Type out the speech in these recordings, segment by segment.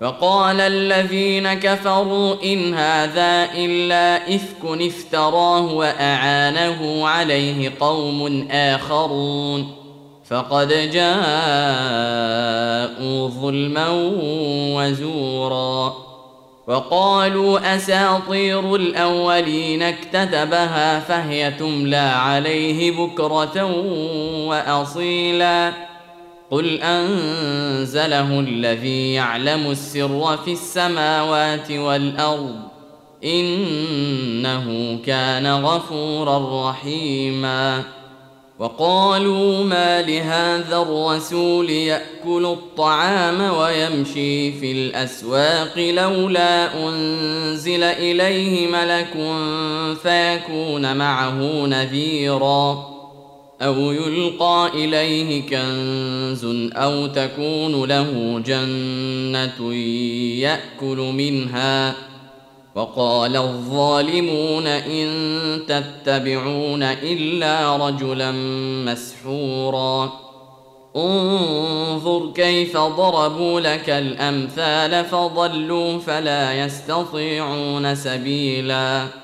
فقال الذين كفروا إن هذا إلا إفك افتراه وأعانه عليه قوم آخرون فقد جاءوا ظلما وزورا وقالوا أساطير الأولين اكتتبها فهي تملى عليه بكرة وأصيلا قل انزله الذي يعلم السر في السماوات والارض انه كان غفورا رحيما وقالوا ما لهذا الرسول ياكل الطعام ويمشي في الاسواق لولا انزل اليه ملك فيكون معه نذيرا أو يلقى إليه كنز أو تكون له جنة يأكل منها. وقال الظالمون إن تتبعون إلا رجلا مسحورا. انظر كيف ضربوا لك الأمثال فضلوا فلا يستطيعون سبيلا.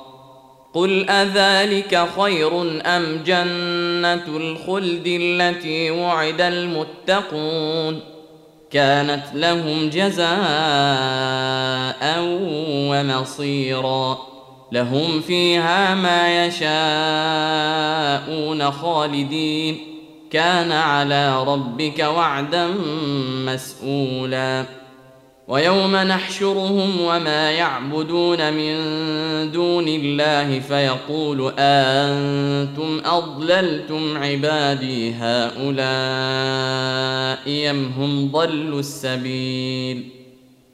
قل اذلك خير ام جنه الخلد التي وعد المتقون كانت لهم جزاء ومصيرا لهم فيها ما يشاءون خالدين كان على ربك وعدا مسئولا ويوم نحشرهم وما يعبدون من دون الله فيقول أنتم أضللتم عبادي هؤلاء أم هم ضلوا السبيل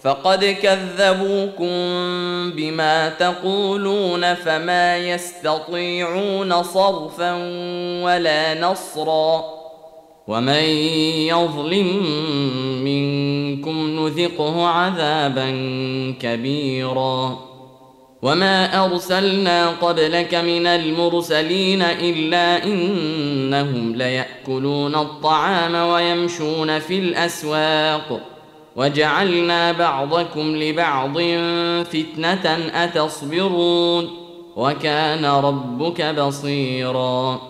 فقد كذبوكم بما تقولون فما يستطيعون صرفا ولا نصرا ومن يظلم منكم نذقه عذابا كبيرا وما أرسلنا قبلك من المرسلين إلا إنهم ليأكلون الطعام ويمشون في الأسواق وجعلنا بعضكم لبعض فتنة أتصبرون وكان ربك بصيرا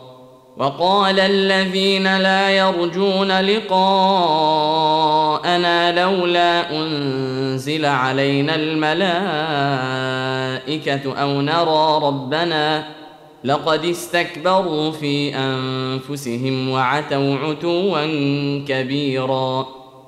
وقال الذين لا يرجون لقاءنا لولا أنزل علينا الملائكة أو نرى ربنا لقد استكبروا في أنفسهم وعتوا عتوا كبيرا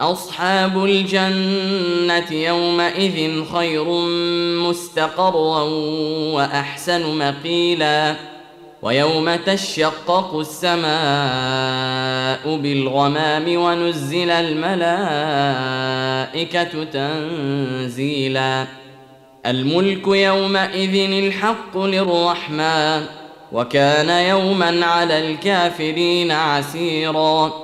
أصحاب الجنة يومئذ خير مستقرا وأحسن مقيلا ويوم تشقق السماء بالغمام ونزل الملائكة تنزيلا الملك يومئذ الحق للرحمن وكان يوما على الكافرين عسيرا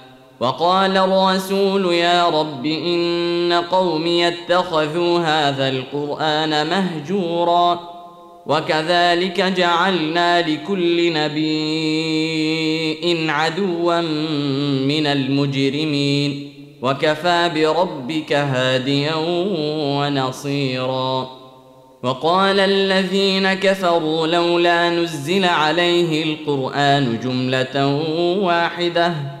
وقال الرسول يا رب إن قومي اتخذوا هذا القرآن مهجورا وكذلك جعلنا لكل نبي عدوا من المجرمين وكفى بربك هاديا ونصيرا وقال الذين كفروا لولا نزل عليه القرآن جملة واحدة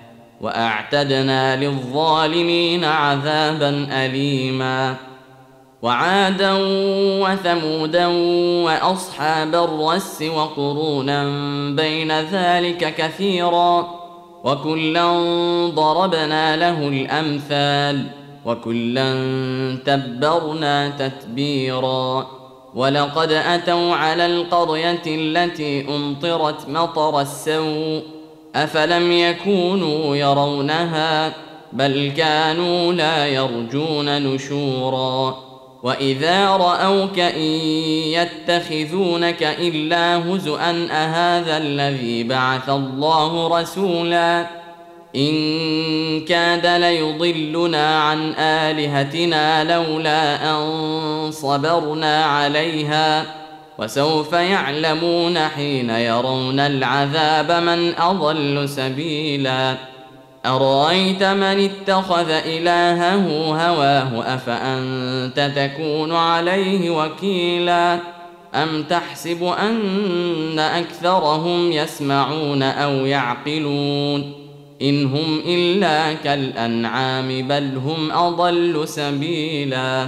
وأعتدنا للظالمين عذابا أليما. وعادا وثمودا وأصحاب الرس وقرونا بين ذلك كثيرا. وكلا ضربنا له الأمثال. وكلا تبرنا تتبيرا. ولقد أتوا على القرية التي أمطرت مطر السوء. أفلم يكونوا يرونها بل كانوا لا يرجون نشورا وإذا رأوك إن يتخذونك إلا هزءا أهذا الذي بعث الله رسولا إن كاد ليضلنا عن آلهتنا لولا أن صبرنا عليها وسوف يعلمون حين يرون العذاب من أضل سبيلا. أرأيت من اتخذ إلهه هواه؟ أفأنت تكون عليه وكيلا؟ أم تحسب أن أكثرهم يسمعون أو يعقلون؟ إن هم إلا كالأنعام بل هم أضل سبيلا.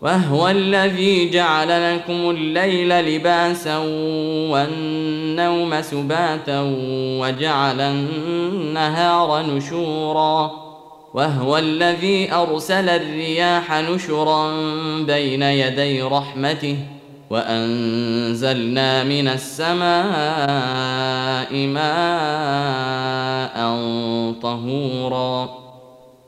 وهو الذي جعل لكم الليل لباسا والنوم سباتا وجعل النهار نشورا وهو الذي أرسل الرياح نشرا بين يدي رحمته وأنزلنا من السماء ماء طهورا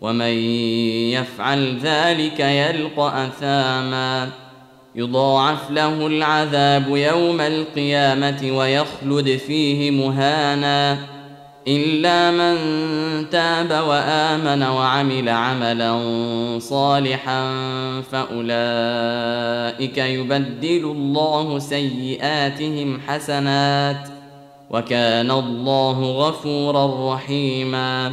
ومن يفعل ذلك يلقى أثاما. يضاعف له العذاب يوم القيامة ويخلد فيه مهانا. إلا من تاب وآمن وعمل عملا صالحا فأولئك يبدل الله سيئاتهم حسنات. وكان الله غفورا رحيما.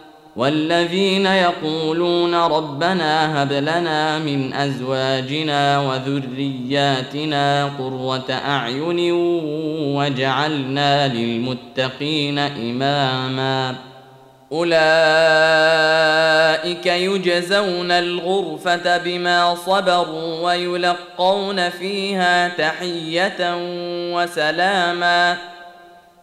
والذين يقولون ربنا هب لنا من أزواجنا وذرياتنا قرة أعين واجعلنا للمتقين إماما. أولئك يجزون الغرفة بما صبروا ويلقون فيها تحية وسلاما.